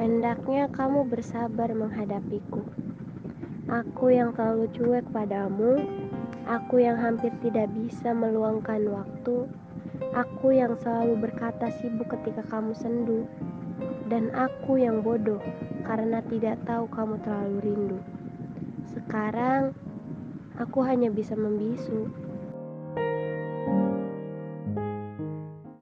Hendaknya kamu bersabar menghadapiku. Aku yang terlalu cuek padamu, aku yang hampir tidak bisa meluangkan waktu, aku yang selalu berkata sibuk ketika kamu sendu, dan aku yang bodoh karena tidak tahu kamu terlalu rindu. Sekarang, aku hanya bisa membisu.